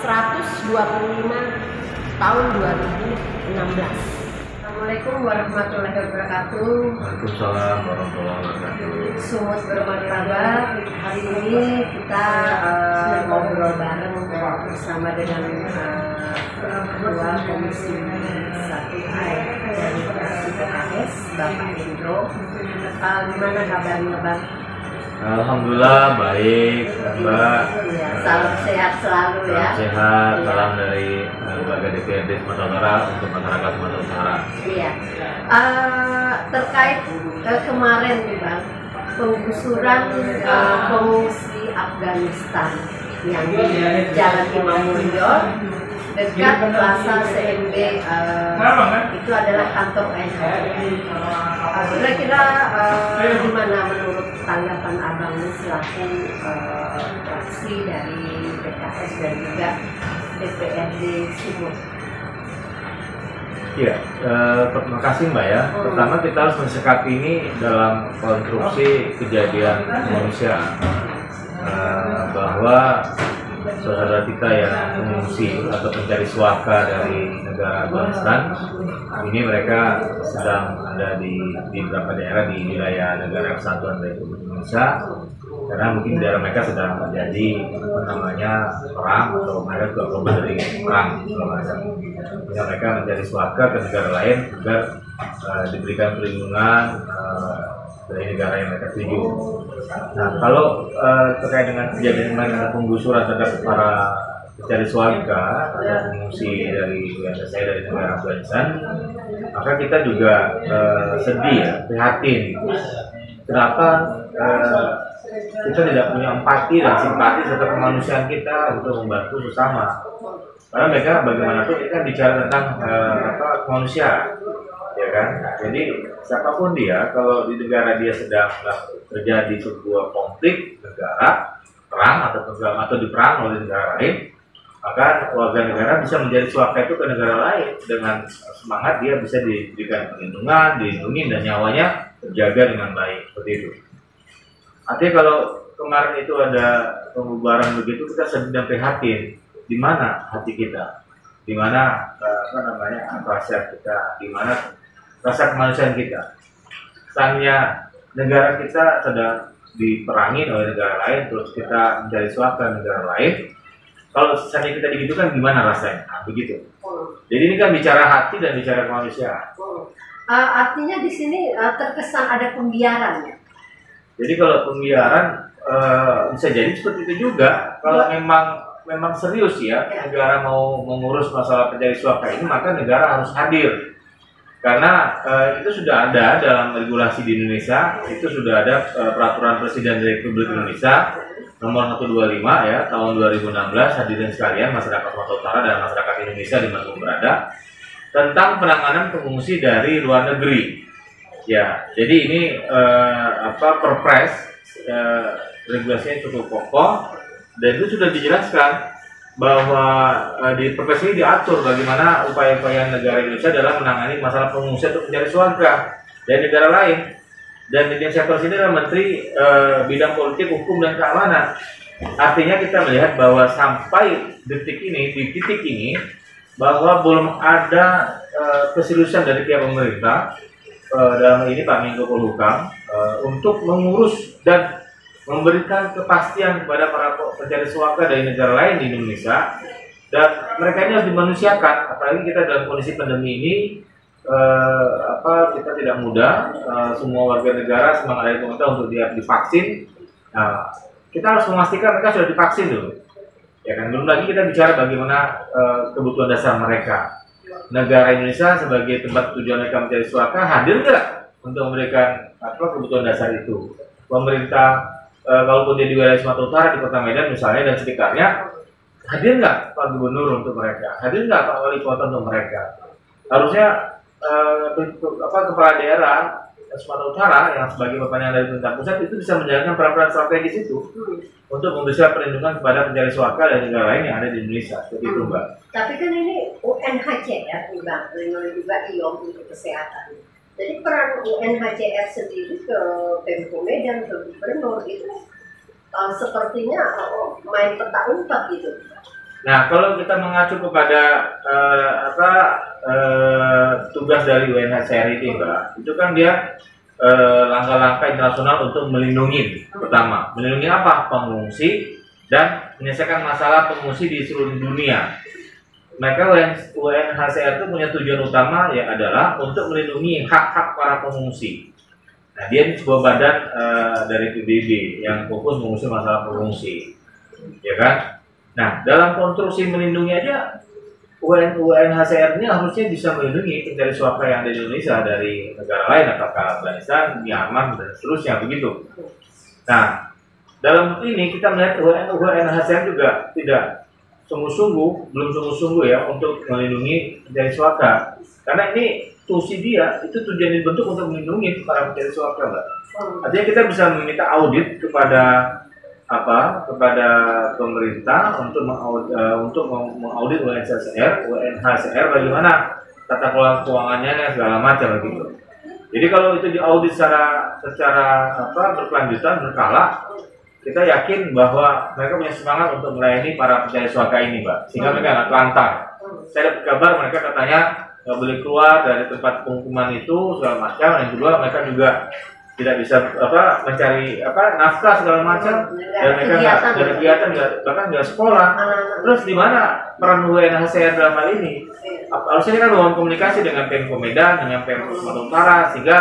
125 tahun 2016. Assalamualaikum warahmatullahi wabarakatuh. Waalaikumsalam warahmatullahi wabarakatuh. Sumut bermartabat. Hari ini kita uh, ngobrol bareng bersama dengan uh, Ketua Komisi 1A dari fraksi PKS, Bapak Indro. Uh, gimana kabarnya Bang? Alhamdulillah baik, Mbak. Ya, salam sehat selalu Salam ya. sehat, salam dari eh, lembaga DPRD Sumatera Utara untuk masyarakat Sumatera Utara. Iya. Uh, terkait uh, kemarin nih Bang, penggusuran uh, pengungsi Afghanistan yang di Jalan Imam Munjol dekat Plaza CMB uh, itu adalah kantor NU. Uh, Kira-kira uh, gimana menurut tanggapan Abang selaku uh, fraksi dari PKS dan juga DPRD Sumut? Iya, eh, terima kasih Mbak ya. Pertama kita harus mensikapi ini dalam konstruksi kejadian kemanusiaan Eh, bahwa saudara kita yang mengungsi atau mencari suaka dari negara Afghanistan ini mereka sedang ada di di beberapa daerah di wilayah negara kesatuan Republik Indonesia karena mungkin daerah mereka sedang terjadi apa namanya perang atau mereka juga korban dari perang segala. Sehingga mereka mencari suaka ke negara lain agar eh, diberikan perlindungan eh, dari negara yang mereka tuju. Nah, kalau eh, terkait dengan kejadian kemarin penggusuran terhadap para pencari suaka atau pengungsi dari saya dari negara Afghanistan, maka kita juga eh, sedih ya, prihatin. Kenapa eh, kita tidak punya empati dan simpati serta kemanusiaan kita untuk membantu sesama? Karena mereka bagaimanapun kita bicara tentang eh, apa kemanusiaan kan? Jadi siapa pun dia kalau di negara dia sedang terjadi sebuah konflik negara perang atau atau diperang oleh negara lain maka warga negara bisa menjadi suaka itu ke negara lain. Dengan semangat dia bisa diberikan perlindungan dilindungi dan nyawanya terjaga dengan baik. Seperti itu. Artinya kalau kemarin itu ada pembubaran begitu kita sedih dan prihatin di mana hati kita? Di mana eh, apa namanya kita? Di mana rasa kemanusiaan kita. Misalnya negara kita sedang diperangi oleh negara lain, terus kita mencari suaka negara lain. Kalau misalnya kita begitu kan gimana rasanya? Nah, begitu. Jadi ini kan bicara hati dan bicara kemanusiaan. Uh, artinya di sini uh, terkesan ada pembiaran ya. Jadi kalau pembiaran eh, bisa jadi seperti itu juga. Kalau memang memang serius ya negara mau mengurus masalah pencari suaka ini, maka negara harus hadir karena eh, itu sudah ada dalam regulasi di Indonesia itu sudah ada eh, peraturan Presiden Republik Indonesia nomor 125 ya tahun 2016 hadirin sekalian masyarakat Sumatera Utara dan masyarakat Indonesia di mana berada tentang penanganan pengungsi dari luar negeri. Ya jadi ini eh, apa perpres eh, regulasinya cukup kokoh dan itu sudah dijelaskan bahwa uh, di perpres ini diatur bagaimana upaya-upaya negara Indonesia dalam menangani masalah pengungsian untuk mencari suaka dari negara lain. Dan di sektor sini adalah Menteri uh, Bidang Politik, Hukum dan Keamanan. Artinya kita melihat bahwa sampai detik ini, di titik ini, bahwa belum ada uh, keseriusan dari pihak pemerintah uh, dalam ini Pak Menko Polhukam uh, untuk mengurus dan memberikan kepastian kepada para pencari suaka dari negara lain di Indonesia. Dan mereka ini harus dimanusiakan apalagi kita dalam kondisi pandemi ini eh, apa kita tidak mudah eh, semua warga negara semangat dari pemerintah untuk dia divaksin. Nah, kita harus memastikan mereka sudah divaksin dulu. Ya kan belum lagi kita bicara bagaimana eh, kebutuhan dasar mereka. Negara Indonesia sebagai tempat tujuan mereka mencari suaka hadir nggak untuk memberikan apa kebutuhan dasar itu? Pemerintah e, kalaupun dia di wilayah Sumatera Utara di Kota Medan misalnya dan sekitarnya hadir nggak Pak Gubernur untuk mereka hadir nggak Pak Wali Kota untuk mereka harusnya eh, apa kepala daerah Sumatera Utara yang sebagai bapaknya dari pemerintah pusat itu bisa menjalankan peran-peran strategis itu untuk memberikan perlindungan kepada pencari suaka dan negara lain yang ada di Indonesia seperti itu mbak. Tapi kan ini UNHCR nih bang, dengan juga IOM untuk kesehatan. Jadi peran UNHCR sendiri ke Pemko Medan, ke Gubernur itu uh, sepertinya uh, main petak umpet gitu. Nah kalau kita mengacu kepada eh, apa eh, tugas dari UNHCR ini mbak, itu kan dia eh, langkah-langkah internasional untuk melindungi pertama, melindungi apa pengungsi dan menyelesaikan masalah pengungsi di seluruh dunia. Mereka UNHCR itu punya tujuan utama ya adalah untuk melindungi hak-hak para pengungsi. Nah, dia ini sebuah badan eh, dari PBB yang fokus mengurusi masalah pengungsi, ya kan? Nah, dalam konstruksi melindungi aja UN, UNHCR ini harusnya bisa melindungi pencari suaka yang ada di Indonesia dari negara lain, apakah Afghanistan, Myanmar, dan seterusnya begitu. Nah, dalam ini kita melihat UN, UNHCR juga tidak sungguh-sungguh, belum sungguh-sungguh ya untuk melindungi pencari suaka. Karena ini tusi dia itu tujuan dibentuk untuk melindungi para pencari suaka, mbak. Hmm. Artinya kita bisa meminta audit kepada apa kepada pemerintah untuk mengaudit, untuk meng- mengaudit UNHCR, UNHCR bagaimana tata kelola keuangannya dan segala macam gitu. Jadi kalau itu diaudit secara secara apa berkelanjutan berkala, kita yakin bahwa mereka punya semangat untuk melayani para pencari suaka ini, mbak, sehingga mereka nggak telantar. Hmm. Saya dapat kabar mereka katanya nggak boleh keluar dari tempat penghukuman itu segala macam. Yang kedua mereka juga tidak bisa apa mencari apa nafkah segala macam Nggak dan mereka nggak ada kegiatan nggak bahkan nggak sekolah. Anak-anak. Terus di mana peran UNHCR dalam hal ini? Iya. Harusnya kita membangun komunikasi dengan Pemko Medan, dengan Pemko Sumatera Utara sehingga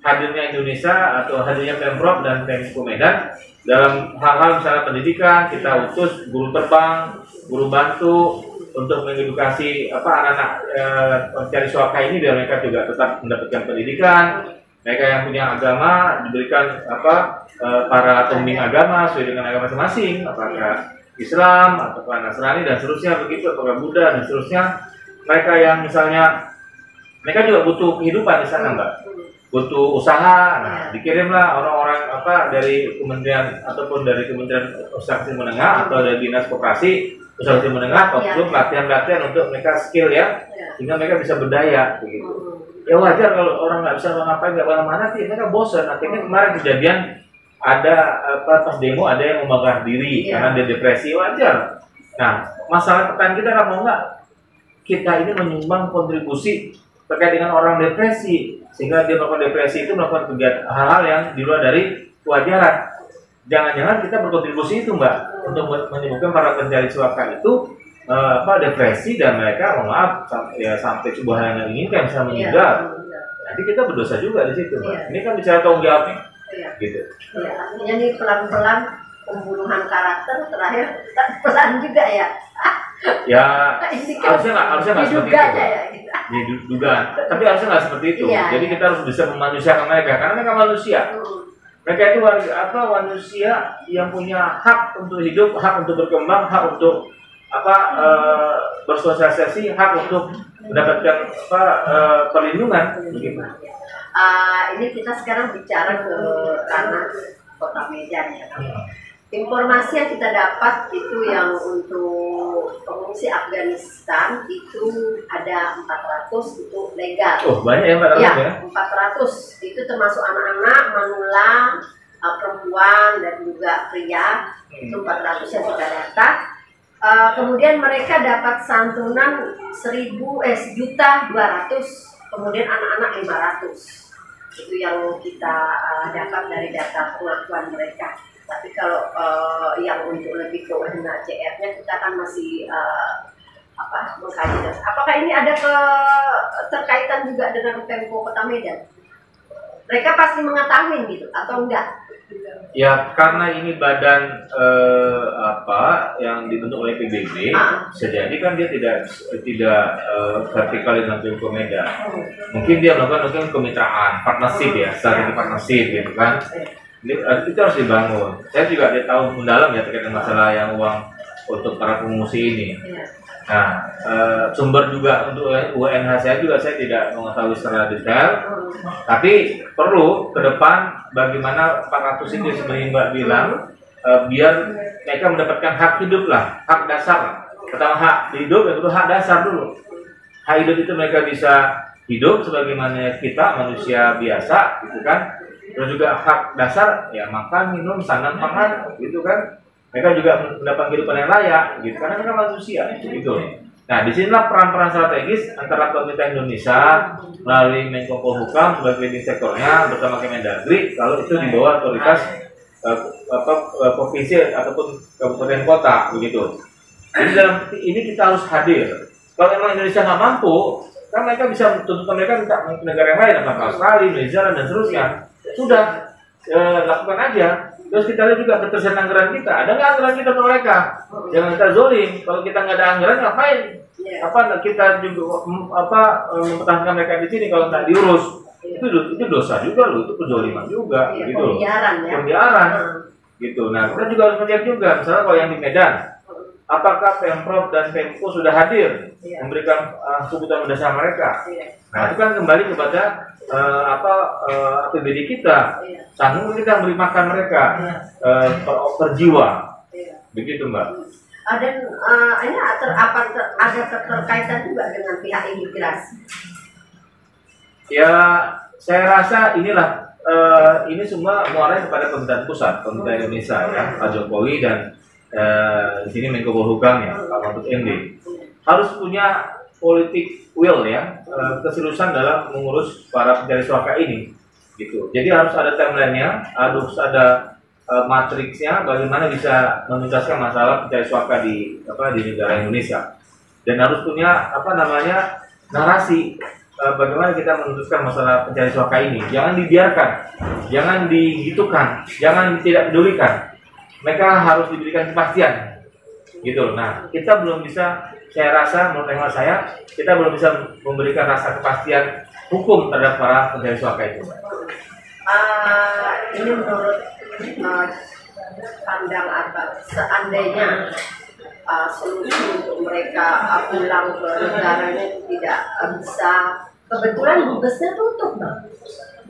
hadirnya Indonesia atau hadirnya Pemprov dan Pemko Medan dalam hal-hal misalnya pendidikan kita utus guru terbang, guru bantu untuk mengedukasi apa anak-anak eh, pencari suaka ini biar mereka juga tetap mendapatkan pendidikan. Mereka yang punya agama diberikan apa eh, para pembimbing agama sesuai dengan agama masing-masing, apakah Islam ataukah Nasrani dan seterusnya begitu, apakah Buddha dan seterusnya. Mereka yang misalnya mereka juga butuh kehidupan di sana, Mbak butuh usaha, nah dikirimlah orang-orang apa dari kementerian ataupun dari kementerian usaha menengah atau dari dinas koperasi usaha kecil menengah Pelatihan. untuk pelatihan-pelatihan untuk mereka skill ya Iya. sehingga mereka bisa berdaya begitu. Ya wajar kalau orang nggak bisa ngapain nggak mana-mana sih mereka bosan. Akhirnya kemarin kejadian ada apa pas demo ada yang membakar diri Iya. karena dia depresi wajar. Nah masalah pertanyaan kita mau nggak kita ini menyumbang kontribusi terkait dengan orang depresi sehingga dia melakukan depresi itu melakukan kegiatan hal-hal yang di luar dari kewajaran. Jangan-jangan kita berkontribusi itu mbak untuk men- menyembuhkan para pencari suaka itu eh, apa depresi dan mereka mohon maaf ya sampai sebuah hal yang diinginkan bisa meninggal. Iya. Nanti kita berdosa juga di situ mbak. Iya. Ini kan bicara tanggung jawab nih, Iya. gitu. Ya, artinya nih pelan-pelan pembunuhan karakter terakhir pelan juga ya. Ya kan harusnya nggak harusnya nggak seperti diduga itu. ya. gitu. Ya, du- dugaan. Tapi harusnya nggak seperti itu. Iya, Jadi iya. kita harus bisa memanusiakan mereka karena mereka manusia. Hmm. Mereka itu apa manusia yang punya hak untuk hidup, hak untuk berkembang, hak untuk apa eh, bersosialisasi, hak untuk mendapatkan apa eh, perlindungan begitu. Ah, ini kita sekarang bicara ke ranah kota Medan ya. Informasi yang kita dapat itu yang untuk pengungsi Afghanistan itu ada 400 itu legal. Oh banyak ya mbak Ratu, ya? Ya, 400 itu termasuk anak-anak, manula, uh, perempuan dan juga pria itu 400 yang kita data. Uh, kemudian mereka dapat santunan 1000 eh sejuta 200, kemudian anak-anak 500. Itu yang kita uh, dapat dari data pengakuan mereka. Tapi kalau uh, yang untuk lebih ke UNHCR-nya kita kan masih uh, apa mengkaji dan apakah ini ada ke terkaitan juga dengan Pemko Kota Medan? Mereka pasti mengetahui gitu atau enggak? Ya karena ini badan eh, apa yang dibentuk oleh PBB, Ah. bisa jadi kan dia tidak tidak eh, vertikal dengan Pemko Medan. Hmm. Mungkin dia melakukan mungkin kemitraan, partnership ya, strategi partnership gitu kan. Ini, eh, itu harus dibangun. Saya juga ada tahu mendalam ya terkait masalah yang uang untuk para pengungsi ini. Iya. Nah, eh, sumber juga untuk UNHCR juga saya tidak mengetahui secara detail, Hmm. tapi perlu ke depan bagaimana 400 ini seperti Mbak bilang, eh, biar mereka mendapatkan hak hidup lah, hak dasar. Pertama hak hidup, yang kedua hak dasar dulu. Hak hidup itu mereka bisa hidup sebagaimana kita manusia biasa, gitu kan. Terus juga hak dasar, ya makan, minum, sandang, pangan, gitu kan. Mereka juga mendapat kehidupan yang layak gitu. Karena mereka manusia gitu. Nah di sinilah peran-peran strategis antara pemerintah Indonesia melalui Menko Polhukam sebagai leading sektornya bersama Kemendagri kalau itu di bawah otoritas eh, apa, eh, provinsi ataupun kabupaten kota begitu. Jadi dalam ini kita harus hadir. Kalau memang Indonesia nggak mampu kan mereka bisa tuntutan mereka minta negara yang lain apakah Australia, New dan seterusnya sudah eh, lakukan aja Terus kita lihat juga ketersediaan anggaran kita. Ada nggak anggaran kita untuk mereka? Jangan kita zolim. Kalau kita nggak ada anggaran ngapain? Iya. Apa kita juga mm, apa eh, mempertahankan mereka di sini kalau nggak diurus? Itu do- itu dosa juga loh. Itu kezoliman juga Iya, gitu loh. pembiaran ya. Pembiaran gitu. Nah kita juga harus melihat juga. Misalnya kalau yang di Medan, apakah pemprov dan pemko sudah hadir Iya. memberikan uh, kebutuhan mendasar mereka? Iya. Nah itu kan kembali kepada eh, apa eh, APBD kita. Iya. Sanggup kita beri makan mereka eh, per, per jiwa, Iya. begitu mbak. Ah, dan eh, ini ter, apa ter- ada keterkaitan juga dengan pihak imigrasi. Ya saya rasa inilah eh, ini semua muaranya kepada pemerintahan pusat, pemerintah Indonesia ya, Pak Jokowi dan eh, di sini Menko Polhukam ya, Pak Mahfud MD harus punya politik will ya, eh, keseriusan dalam mengurus para pencari suaka ini, gitu. Jadi harus ada timelinenya, harus ada eh, matriksnya, bagaimana bisa menuntaskan masalah pencari suaka di apa di negara Indonesia, dan harus punya apa namanya narasi bagaimana kita memutuskan masalah pencari suaka ini. Jangan dibiarkan, jangan digitukan, jangan tidak pedulikan. Mereka harus diberikan kepastian, gitu. Nah, kita belum bisa, saya rasa menurut hemat saya, kita belum bisa memberikan rasa kepastian hukum terhadap para pencari suaka itu. Ah, ini menurut eh, pandang apa? Seandainya ah, solusi untuk mereka ah, pulang ke negaranya tidak ah, bisa. Kebetulan dubesnya tutup bang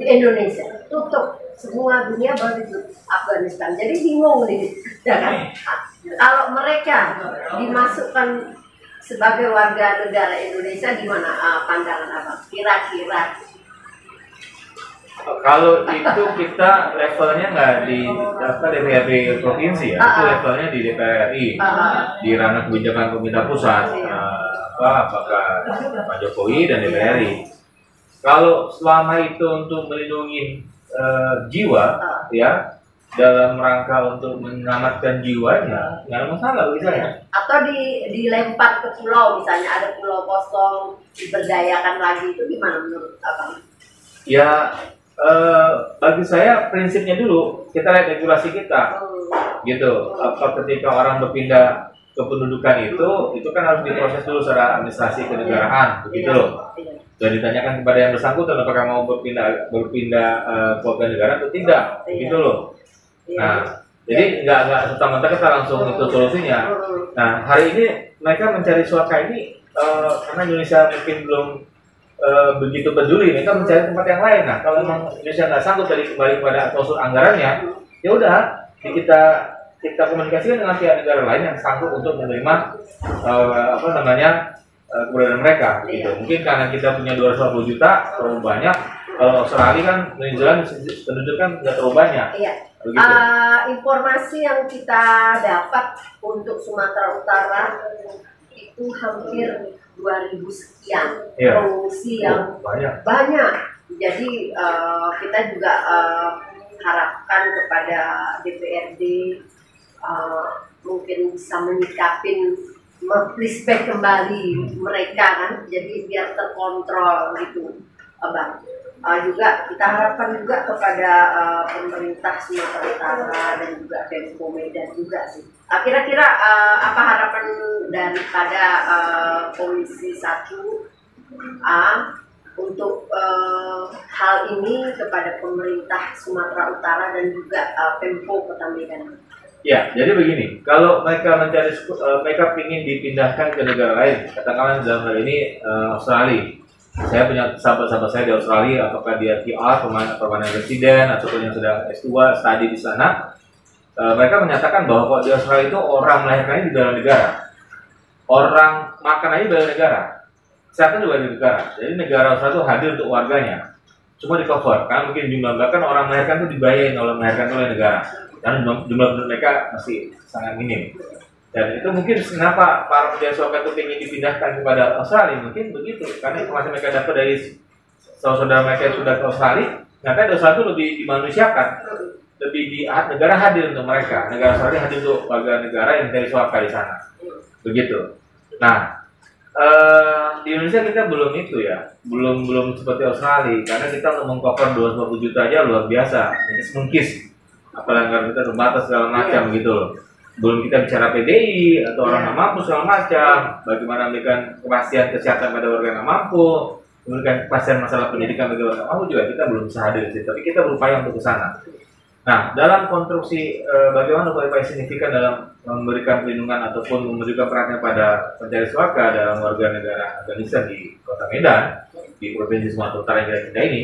di Indonesia, tutup semua dunia baru di Afghanistan. Jadi bingung nih, ya kan? Kalau mereka dimasukkan sebagai warga negara Indonesia, gimana ah, pandangan abang? Kira-kira Kalau itu kita levelnya nggak di apa DPRD provinsi ya, itu Ah, ah. levelnya di DPR RI, Ah. di ranah kebijakan pemerintah pusat, Iya. eh, apa apakah Pak Jokowi dan DPR RI. Kalau selama itu untuk melindungi eh, jiwa, Ah. ya dalam rangka untuk menyelamatkan jiwanya, nggak ada masalah saya. atau di dilempar ke pulau misalnya ada pulau kosong diberdayakan lagi itu gimana menurut abang? Ya eh, bagi saya prinsipnya dulu kita lihat regulasi kita. Hmm. gitu apa ketika orang berpindah kependudukan itu itu kan harus diproses dulu secara administrasi kenegaraan begitu loh Iya. Dan ditanyakan kepada yang bersangkutan apakah mau berpindah berpindah ke warga negara atau tidak. Begitu loh. Iya. nah jadi nggak nggak serta merta kita langsung itu solusinya. Hmm. nah hari ini mereka mencari suaka ini eh, karena Indonesia mungkin belum eh, begitu peduli. Mereka mencari tempat yang lain. Nah kalau memang Indonesia nggak sanggup tadi kembali kepada klausul anggarannya ya udah. Kita kita komunikasikan dengan pihak negara lain yang sanggup untuk menerima eh, apa namanya eh, keberadaan mereka gitu mungkin karena kita punya 250 juta terlalu banyak kalau Australia kan New Zealand penduduk kan nggak terlalu banyak Iya. begitu Ah, informasi yang kita dapat untuk Sumatera Utara itu hampir 2000 sekian Iya. pengungsi yang Oh, banyak banyak. Jadi eh, kita juga eh, harapkan kepada DPRD eh, mungkin bisa menyikapin flashback kembali mereka kan, jadi biar terkontrol gitu, abang. Eh, juga kita harapkan juga kepada eh, pemerintah Sumatera Utara dan juga Pemko Medan juga sih. Ah, Kira-kira eh, apa harapan daripada eh, Komisi 1 A untuk eh, hal ini kepada pemerintah Sumatera Utara dan juga eh, Pemko Kota Medan. Ya, jadi begini, kalau mereka mencari uh, mereka ingin dipindahkan ke negara lain, katakanlah dalam hal ini uh, Australia. Saya punya sahabat-sahabat saya di Australia, apakah dia PR, pemain permanen residen, ataupun yang sedang S2, studi di sana. Uh, mereka menyatakan bahwa kalau di Australia itu orang melahirkannya di dalam negara. Orang makan aja di dalam negara. Kesehatan juga di negara. Jadi negara Australia itu hadir untuk warganya. Cuma di cover, karena mungkin jumlah bahkan orang melahirkan itu dibayar oleh melahirkan oleh negara karena jumlah, penduduk mereka masih sangat minim. Dan itu mungkin kenapa para pejabat swasta itu ingin dipindahkan kepada Australia mungkin begitu karena informasi mereka dapat dari saudara mereka yang sudah ke Australia, ternyata Australia itu lebih dimanusiakan, lebih di negara hadir untuk mereka, negara Australia hadir untuk warga negara yang dari swasta di sana, begitu. Nah, uh, di Indonesia kita belum itu ya, belum belum seperti Australia. Karena kita untuk mengcover 250 juta aja luar biasa, ini semungkis. Apalagi kita terbatas segala macam yeah. gitu loh. Belum kita bicara PDI atau orang nggak mampu segala macam. Bagaimana memberikan kepastian kesehatan pada warga yang mampu. Memberikan kepastian masalah pendidikan bagi warga mampu juga kita belum bisa hadir di situ. Tapi kita berupaya untuk ke sana. Nah dalam konstruksi e, bagaimana upaya-upaya signifikan dalam memberikan perlindungan ataupun memberikan perhatian pada pencari suaka dalam warga negara Afghanistan di kota Medan di provinsi Sumatera Utara yang kita ini.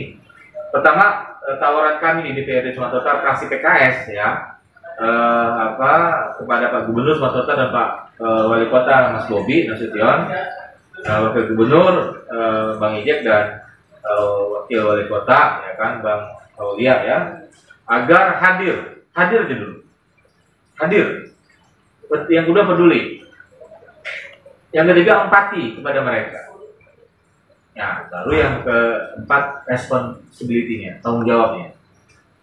Pertama Eh, tawaran kami di DPRD Sumatera Utara fraksi PKS ya. Eh, apa kepada Pak Gubernur Sumatera Utara dan Pak eh, Wali Kota Mas Bobi Nasution, eh, Wakil Gubernur eh, Bang Ijek dan eh, Wakil Wali Kota ya kan Bang Aulia ya. Agar hadir hadir aja dulu. Hadir yang kedua peduli yang ketiga empati kepada mereka Ya, lalu yang keempat responsibility-nya, tanggung jawabnya.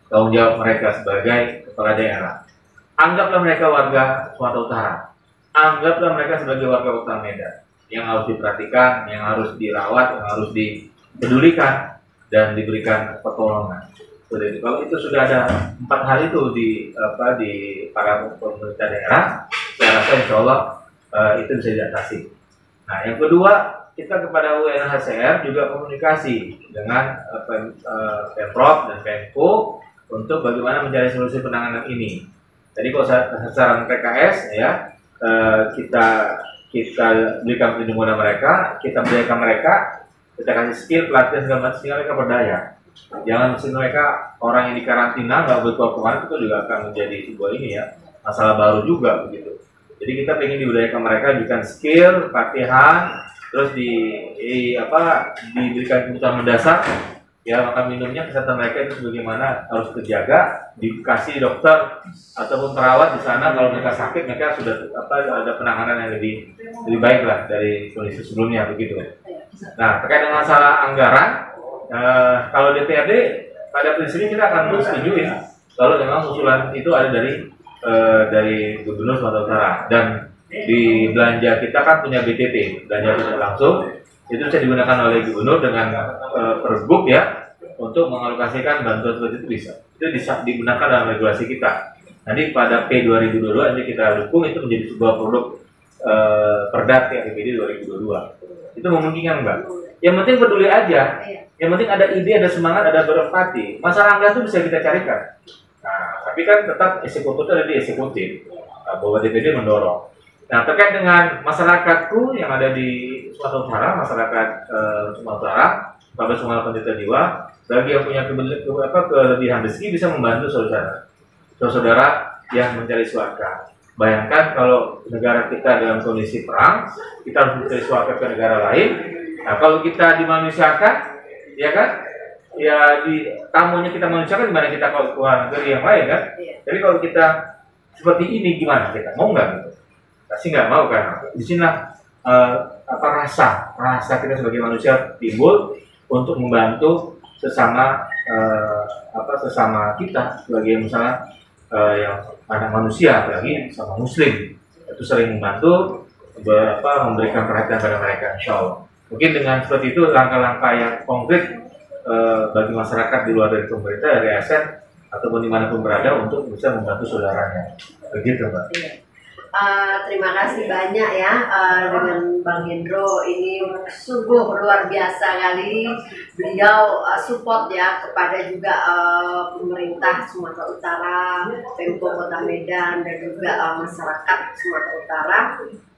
Tanggung jawab mereka sebagai kepala daerah. Anggaplah mereka warga Sumatera Utara. Anggaplah mereka sebagai warga Kota Medan yang harus diperhatikan, yang harus dirawat, yang harus dipedulikan dan diberikan pertolongan. Sudah Kalau itu sudah ada empat hal itu di apa di para pemerintah daerah, rasa insya Allah uh, itu bisa diatasi. Nah, yang kedua kita kepada UNHCR juga komunikasi dengan uh, Pemprov dan Pemko untuk bagaimana mencari solusi penanganan ini. Jadi kalau saran PKS ya uh, kita kita berikan perlindungan mereka, kita berikan mereka, kita kasih skill pelatihan segala macam sehingga mereka berdaya. Jangan mesin mereka orang yang di karantina nggak boleh keluar itu juga akan menjadi sebuah ini ya masalah baru juga begitu. Jadi kita ingin dibudayakan mereka berikan skill, pelatihan, terus di, di apa diberikan kebutuhan mendasar. Ya makan minumnya kesehatan mereka itu bagaimana harus terjaga dikasih dokter ataupun perawat di sana. Kalau mereka sakit mereka sudah apa ada penanganan yang lebih lebih baik lah dari kondisi sebelumnya begitu. Nah terkait dengan masalah anggaran eh, kalau DPRD pada prinsipnya kita akan setuju ya. Kalau memang usulan itu ada dari eh, dari Gubernur Sumatera Utara. Dan di belanja kita kan punya BTP belanja tidak langsung. Itu bisa digunakan oleh gubernur dengan uh, perbuk ya untuk mengalokasikan bantuan seperti itu bisa. Itu bisa digunakan dalam regulasi kita. Nanti pada P 2022 nanti kita dukung itu menjadi sebuah produk uh, perdat ya APBD 2022 itu memungkinkan mbak. Yang penting peduli aja. Yang penting ada ide ada semangat ada berempati masalah anggaran itu bisa kita carikan nah tapi kan tetap eksekutif ada di eksekutif bahwa DPD mendorong Nah, terkait dengan masyarakatku yang ada di Sumatera Utara, masyarakat uh, Sumatera Utara, pada Sumatera Pendidikan Jiwa, bagi yang punya kelebihan rezeki bisa membantu saudara, saudara yang mencari suaka. Bayangkan kalau negara kita dalam kondisi perang, kita harus mencari suaka ke negara lain. Nah, kalau kita dimanusiakan, ya kan? Ya di tamunya kita manusiakan gimana kita kalau keluar negeri yang lain kan? Iya. Jadi kalau kita seperti ini gimana kita mau nggak gitu? pasti nggak mau kan di sini uh, apa rasa rasa kita sebagai manusia timbul untuk membantu sesama uh, apa sesama kita sebagai misalnya uh, yang anak manusia apalagi sama muslim itu sering membantu berapa memberikan perhatian pada mereka insya Allah mungkin dengan seperti itu langkah-langkah yang konkret uh, bagi masyarakat di luar dari pemerintah dari ASN ataupun di mana pun berada untuk bisa membantu saudaranya begitu mbak. Iya. Uh, terima kasih banyak ya uh, dengan Bang Hendro ini sungguh luar biasa kali beliau uh, support ya kepada juga uh, pemerintah Sumatera Utara, Pemko Kota Medan dan juga uh, masyarakat Sumatera Utara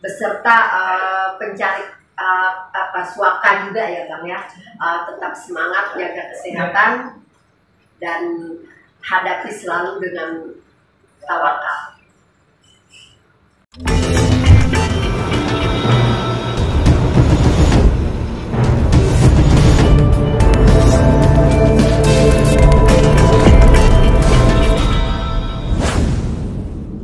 beserta uh, pencari uh, apa suaka juga ya Bang ya uh, tetap semangat jaga kesehatan dan hadapi selalu dengan tawakal.